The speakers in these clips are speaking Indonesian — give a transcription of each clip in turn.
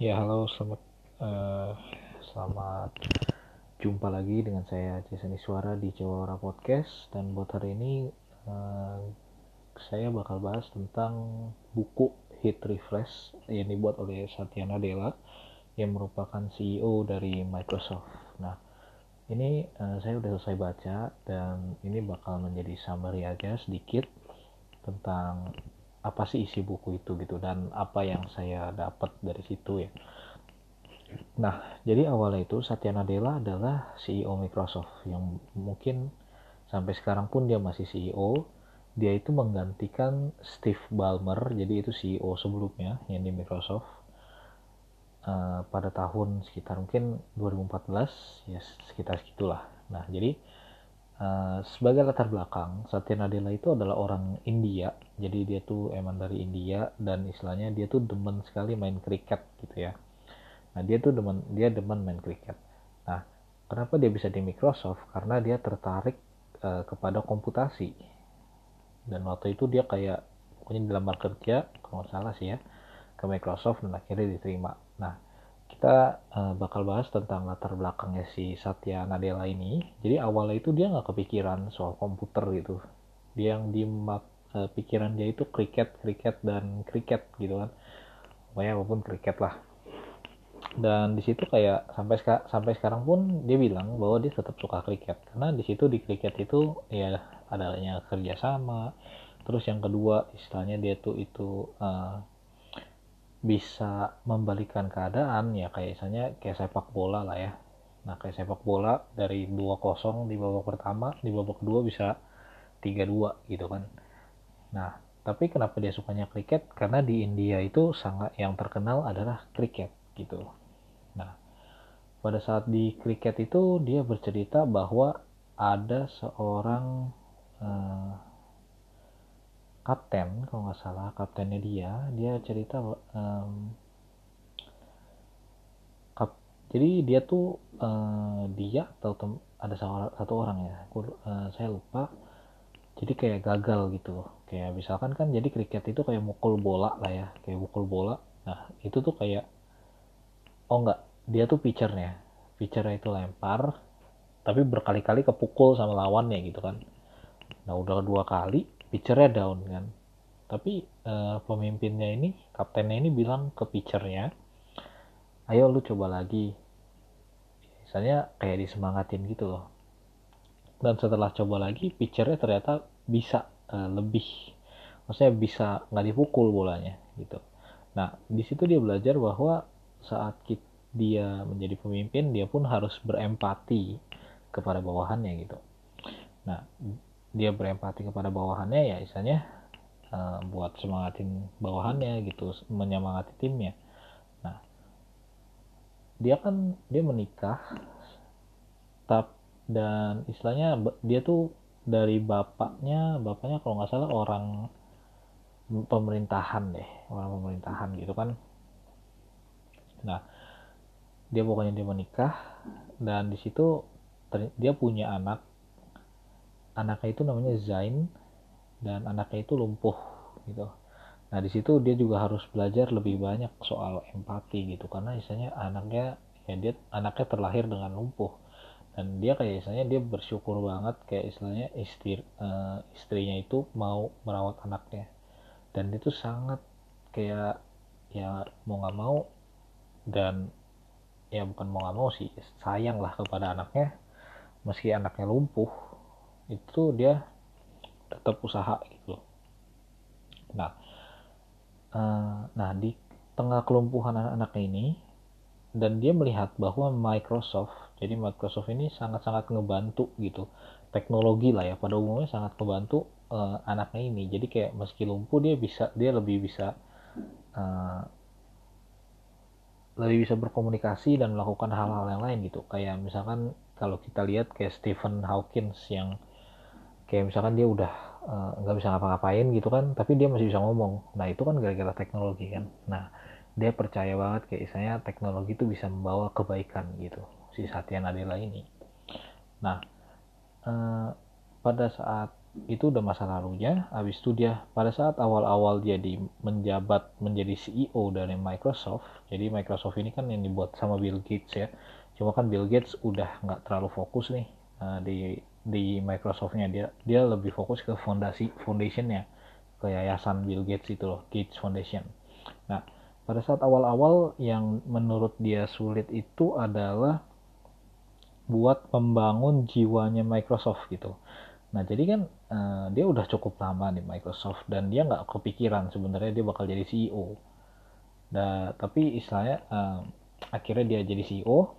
Ya, halo, selamat eh, selamat jumpa lagi dengan saya Jason Iswara di Cewara Podcast dan buat hari ini eh, saya bakal bahas tentang buku Hit Refresh yang dibuat oleh Satya Nadella yang merupakan CEO dari Microsoft. Nah, ini eh, saya udah selesai baca dan ini bakal menjadi summary aja sedikit tentang apa sih isi buku itu gitu dan apa yang saya dapat dari situ ya. Nah, jadi awalnya itu Satya Nadella adalah CEO Microsoft yang mungkin sampai sekarang pun dia masih CEO. Dia itu menggantikan Steve Ballmer, jadi itu CEO sebelumnya yang di Microsoft uh, pada tahun sekitar mungkin 2014 ya sekitar segitulah. Nah, jadi Uh, sebagai latar belakang, Satya Nadella itu adalah orang India, jadi dia tuh emang dari India dan istilahnya dia tuh demen sekali main kriket gitu ya. Nah dia tuh demen dia demen main kriket. Nah kenapa dia bisa di Microsoft? Karena dia tertarik uh, kepada komputasi dan waktu itu dia kayak pokoknya dilamar kerja kalau nggak salah sih ya ke Microsoft dan akhirnya diterima. Nah kita uh, bakal bahas tentang latar belakangnya si Satya Nadella ini. Jadi awalnya itu dia nggak kepikiran soal komputer gitu. Dia yang di uh, pikiran dia itu kriket, kriket dan kriket gitu kan. Pokoknya apa pun kriket lah. Dan di situ kayak sampai sampai sekarang pun dia bilang bahwa dia tetap suka kriket karena di situ di kriket itu ya adanya kerjasama. Terus yang kedua istilahnya dia tuh itu uh, bisa membalikan keadaan ya kayak misalnya kayak sepak bola lah ya. Nah kayak sepak bola dari 2-0 di babak pertama di babak kedua bisa 3-2 gitu kan. Nah tapi kenapa dia sukanya kriket? Karena di India itu sangat yang terkenal adalah kriket gitu. Nah pada saat di kriket itu dia bercerita bahwa ada seorang eh, kapten kalau nggak salah kaptennya dia. Dia cerita um, kap, jadi dia tuh uh, dia atau tem, ada satu orang ya aku, uh, saya lupa. Jadi kayak gagal gitu. Kayak misalkan kan jadi kriket itu kayak mukul bola lah ya kayak mukul bola. Nah itu tuh kayak oh enggak dia tuh pitchernya. Pitchernya itu lempar tapi berkali-kali kepukul sama lawannya gitu kan. Nah udah dua kali pitchernya down kan. Tapi uh, pemimpinnya ini kaptennya ini bilang ke pitchernya ayo lu coba lagi. Misalnya kayak disemangatin gitu loh. Dan setelah coba lagi pitchernya ternyata bisa uh, lebih maksudnya bisa nggak dipukul bolanya gitu. Nah di situ dia belajar bahwa saat kita, dia menjadi pemimpin dia pun harus berempati kepada bawahannya gitu. Nah dia berempati kepada bawahannya ya istilahnya uh, buat semangatin bawahannya gitu menyemangati timnya. Nah dia kan dia menikah tap dan istilahnya dia tuh dari bapaknya bapaknya kalau nggak salah orang pemerintahan deh orang pemerintahan gitu kan. Nah dia pokoknya dia menikah dan di situ dia punya anak anaknya itu namanya Zain dan anaknya itu lumpuh gitu. Nah di situ dia juga harus belajar lebih banyak soal empati gitu. Karena misalnya anaknya ya dia anaknya terlahir dengan lumpuh. Dan dia kayak misalnya dia bersyukur banget kayak istilahnya istri uh, istrinya itu mau merawat anaknya. Dan itu sangat kayak ya mau nggak mau dan ya bukan mau nggak mau sih sayang lah kepada anaknya meski anaknya lumpuh itu dia tetap usaha gitu. Nah uh, nah di tengah kelumpuhan anak-anaknya ini dan dia melihat bahwa Microsoft jadi Microsoft ini sangat-sangat ngebantu gitu. Teknologi lah ya pada umumnya sangat ngebantu uh, anaknya ini. Jadi kayak meski lumpuh dia bisa dia lebih bisa uh, lebih bisa berkomunikasi dan melakukan hal-hal yang lain gitu. Kayak misalkan kalau kita lihat kayak Stephen Hawkins yang kayak misalkan dia udah eh, nggak uh, bisa ngapa-ngapain gitu kan tapi dia masih bisa ngomong. Nah itu kan gara-gara teknologi kan. Nah dia percaya banget kayak misalnya teknologi itu bisa membawa kebaikan gitu si Satya Nadella ini. Nah uh, pada saat itu udah masa lalunya habis itu dia pada saat awal-awal dia di menjabat menjadi CEO dari Microsoft jadi Microsoft ini kan yang dibuat sama Bill Gates ya. Cuma kan Bill Gates udah nggak terlalu fokus nih uh, di di Microsoftnya. Dia dia lebih fokus ke fondasi foundationnya. Ke yayasan Bill Gates itu loh Gates Foundation. Nah pada saat awal-awal yang menurut dia sulit itu adalah buat membangun jiwanya Microsoft gitu. Nah jadi kan uh, dia udah cukup lama di Microsoft dan dia nggak kepikiran sebenarnya dia bakal jadi CEO. Nah, tapi istilahnya uh, akhirnya dia jadi CEO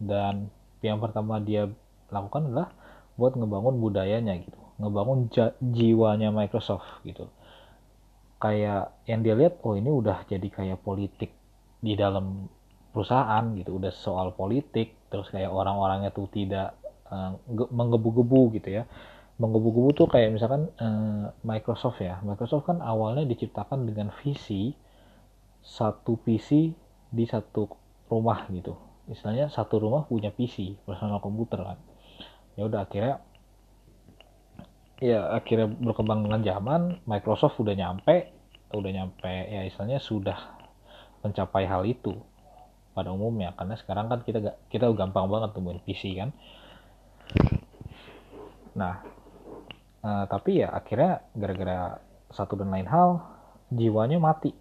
dan yang pertama dia lakukan adalah buat ngebangun budayanya gitu, ngebangun jiwanya Microsoft gitu. Kayak yang dia lihat, oh ini udah jadi kayak politik di dalam perusahaan gitu, udah soal politik, terus kayak orang-orangnya tuh tidak uh, menggebu-gebu gitu ya. Menggebu-gebu tuh kayak misalkan uh, Microsoft ya. Microsoft kan awalnya diciptakan dengan visi satu PC di satu rumah gitu. Istilahnya satu rumah punya PC personal komputer kan ya udah akhirnya ya akhirnya berkembang dengan zaman Microsoft udah nyampe udah nyampe ya istilahnya sudah mencapai hal itu pada umumnya. Karena sekarang kan kita kita gampang banget temuin PC kan? Nah uh, tapi ya akhirnya gara-gara satu dan lain hal jiwanya mati.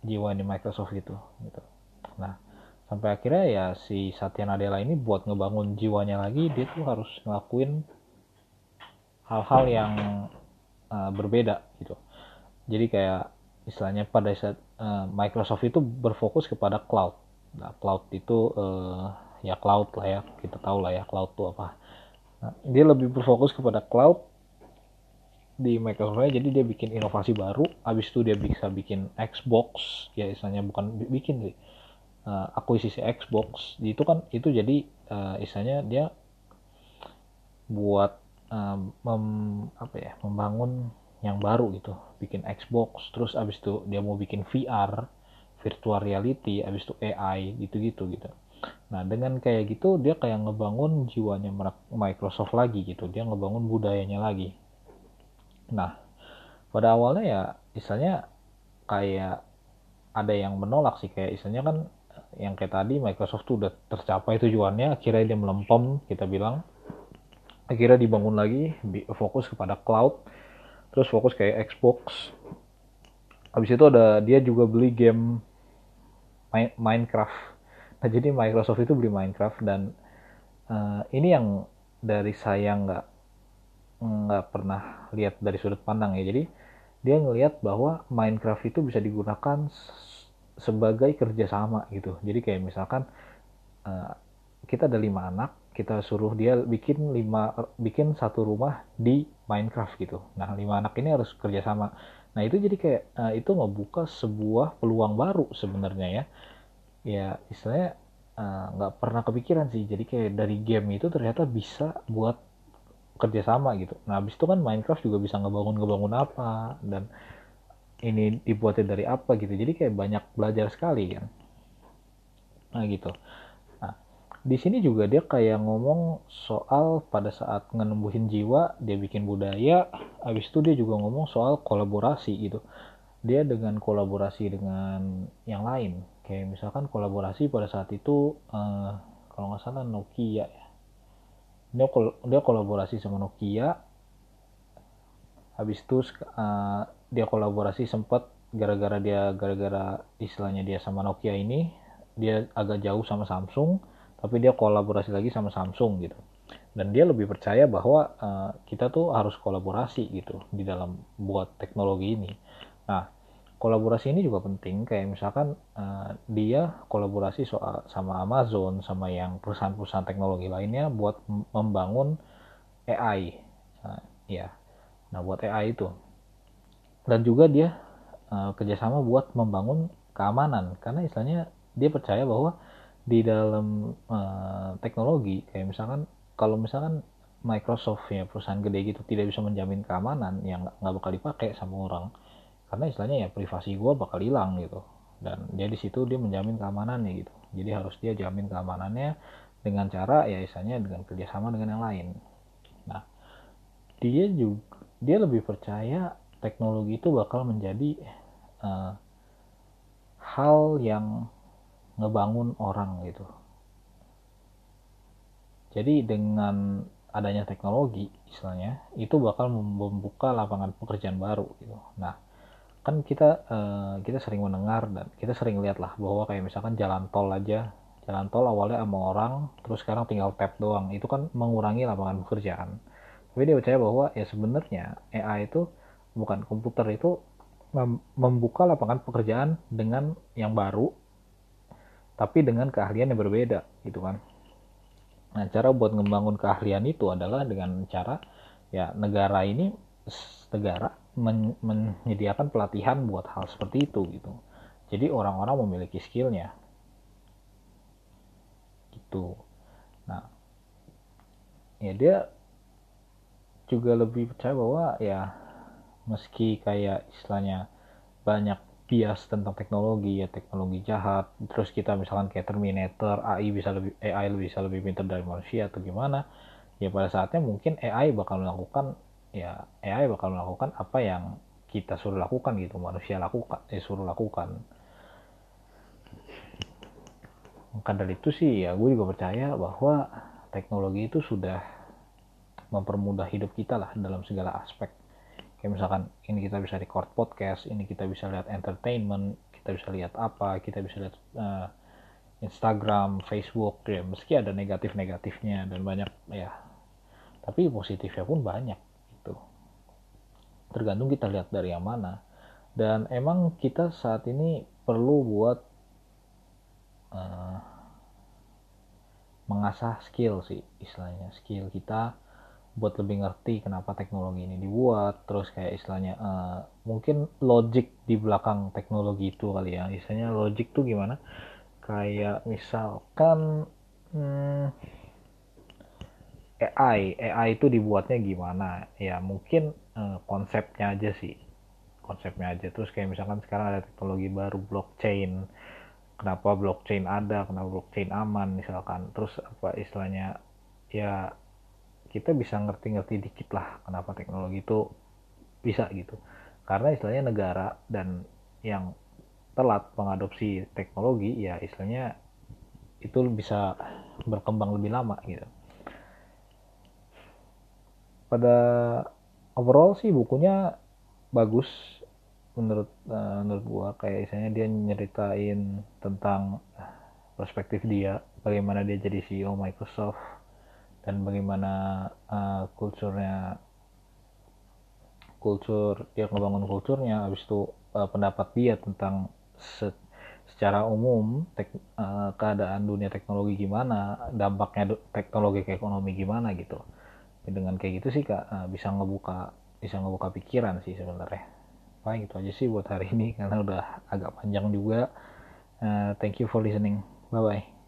Jiwa di Microsoft gitu gitu. Nah sampai akhirnya ya si Satya Nadella ini buat ngebangun jiwanya lagi dia tuh harus ngelakuin hal-hal yang uh, berbeda gitu. Jadi kayak istilahnya pada saat uh, Microsoft itu berfokus kepada cloud. Nah cloud itu uh, ya cloud lah ya kita tahu lah ya cloud itu apa. Nah, dia lebih berfokus kepada cloud di Microsoft jadi dia bikin inovasi baru. Habis itu dia bisa bikin Xbox ya istilahnya bukan bikin sih uh, akuisisi Xbox. Itu kan itu jadi uh, istilahnya dia buat uh, mem, apa ya membangun yang baru gitu. Bikin Xbox terus abis itu dia mau bikin VR virtual reality abis itu AI gitu-gitu gitu. Nah dengan kayak gitu dia kayak ngebangun jiwanya Microsoft lagi gitu. Dia ngebangun budayanya lagi. Nah, pada awalnya ya istilahnya kayak ada yang menolak sih. Kayak istilahnya kan yang kayak tadi Microsoft tuh udah tercapai tujuannya akhirnya dia melempem kita bilang. Akhirnya dibangun lagi fokus kepada cloud terus fokus kayak Xbox. Habis itu ada dia juga beli game Minecraft. Nah jadi Microsoft itu beli Minecraft dan uh, ini yang dari saya nggak nggak pernah lihat dari sudut pandang ya. Jadi dia ngelihat bahwa Minecraft itu bisa digunakan sebagai kerjasama gitu. Jadi kayak misalkan uh, kita ada lima anak kita suruh dia bikin lima bikin satu rumah di Minecraft gitu. Nah lima anak ini harus kerjasama. Nah itu jadi kayak uh, itu ngebuka sebuah peluang baru sebenarnya ya. Ya istilahnya eh, nggak uh, pernah kepikiran sih. Jadi kayak dari game itu ternyata bisa buat kerjasama gitu. Nah habis itu kan Minecraft juga bisa ngebangun ngebangun apa dan ini dibuatnya dari apa gitu. Jadi kayak banyak belajar sekali kan. Nah gitu. Nah di sini juga dia kayak ngomong soal pada saat ngenembuhin jiwa dia bikin budaya. Habis itu dia juga ngomong soal kolaborasi gitu. Dia dengan kolaborasi dengan yang lain. Kayak misalkan kolaborasi pada saat itu uh, kalau nggak salah Nokia ya dia kol dia kolaborasi sama Nokia habis itu uh, dia kolaborasi sempat gara-gara dia gara-gara istilahnya dia sama Nokia ini dia agak jauh sama Samsung tapi dia kolaborasi lagi sama Samsung gitu. Dan dia lebih percaya bahwa uh, kita tuh harus kolaborasi gitu di dalam buat teknologi ini. Nah kolaborasi ini juga penting. Kayak misalkan uh, dia kolaborasi soal sama Amazon sama yang perusahaan-perusahaan teknologi lainnya buat membangun AI uh, ya nah buat AI itu dan juga dia uh, kerjasama buat membangun keamanan. Karena istilahnya dia percaya bahwa di dalam uh, teknologi kayak misalkan kalau misalkan Microsoft ya perusahaan gede gitu tidak bisa menjamin keamanan yang nggak bakal dipakai sama orang. Karena istilahnya ya privasi gue bakal hilang gitu. Dan dia di situ dia menjamin keamanannya gitu. Jadi harus dia jamin keamanannya dengan cara ya istilahnya dengan kerjasama dengan yang lain. Nah dia juga dia lebih percaya teknologi itu bakal menjadi uh, hal yang ngebangun orang gitu. Jadi dengan adanya teknologi istilahnya itu bakal membuka lapangan pekerjaan baru gitu. Nah kan kita uh, kita sering mendengar dan kita sering lihat lah bahwa kayak misalkan jalan tol aja jalan tol awalnya sama orang terus sekarang tinggal tap doang. Itu kan mengurangi lapangan pekerjaan. Tapi dia percaya bahwa ya sebenarnya AI itu bukan komputer itu membuka lapangan pekerjaan dengan yang baru tapi dengan keahlian yang berbeda gitu kan. Nah cara buat membangun keahlian itu adalah dengan cara ya negara ini negara men menyediakan pelatihan buat hal seperti itu gitu. Jadi orang-orang memiliki skillnya. Gitu. Nah ya dia juga lebih percaya bahwa ya meski kayak istilahnya banyak bias tentang teknologi ya teknologi jahat terus kita misalkan kayak Terminator AI bisa lebih AI bisa lebih pintar dari manusia atau gimana ya pada saatnya mungkin AI bakal melakukan ya AI bakal melakukan apa yang kita suruh lakukan gitu manusia lakukan eh suruh lakukan. Maka dari itu sih ya gue juga percaya bahwa teknologi itu sudah mempermudah hidup kita lah dalam segala aspek kayak misalkan ini kita bisa record podcast ini kita bisa lihat entertainment kita bisa lihat apa kita bisa lihat uh, Instagram Facebook ya meski ada negatif negatifnya dan banyak ya. Tapi positifnya pun banyak itu tergantung kita lihat dari yang mana. Dan emang kita saat ini perlu buat uh, mengasah skill sih istilahnya. Skill kita buat lebih ngerti kenapa teknologi ini dibuat terus kayak istilahnya uh, mungkin logic di belakang teknologi itu kali ya. Istilahnya logic tuh gimana? Kayak misalkan hmm, AI AI itu dibuatnya gimana? Ya mungkin uh, konsepnya aja sih. Konsepnya aja. Terus kayak misalkan sekarang ada teknologi baru blockchain. Kenapa blockchain ada? Kenapa blockchain aman? Misalkan. Terus apa istilahnya? Ya kita bisa ngerti-ngerti dikit lah kenapa teknologi itu bisa gitu. Karena istilahnya negara dan yang telat mengadopsi teknologi ya istilahnya itu bisa berkembang lebih lama gitu. Pada overall sih bukunya bagus menurut uh, menurut gua. Kayak istilahnya dia nyeritain tentang perspektif dia bagaimana dia jadi CEO Microsoft dan bagaimana uh, kulturnya kultur dia ngebangun kulturnya habis itu uh, pendapat dia tentang se secara umum tek, uh, keadaan dunia teknologi gimana dampaknya teknologi ke ekonomi gimana gitu. Dengan kayak gitu sih kak uh, bisa ngebuka bisa ngebuka pikiran sih sebenarnya. Paling itu aja sih buat hari ini karena udah agak panjang juga. Uh, thank you for listening. Bye bye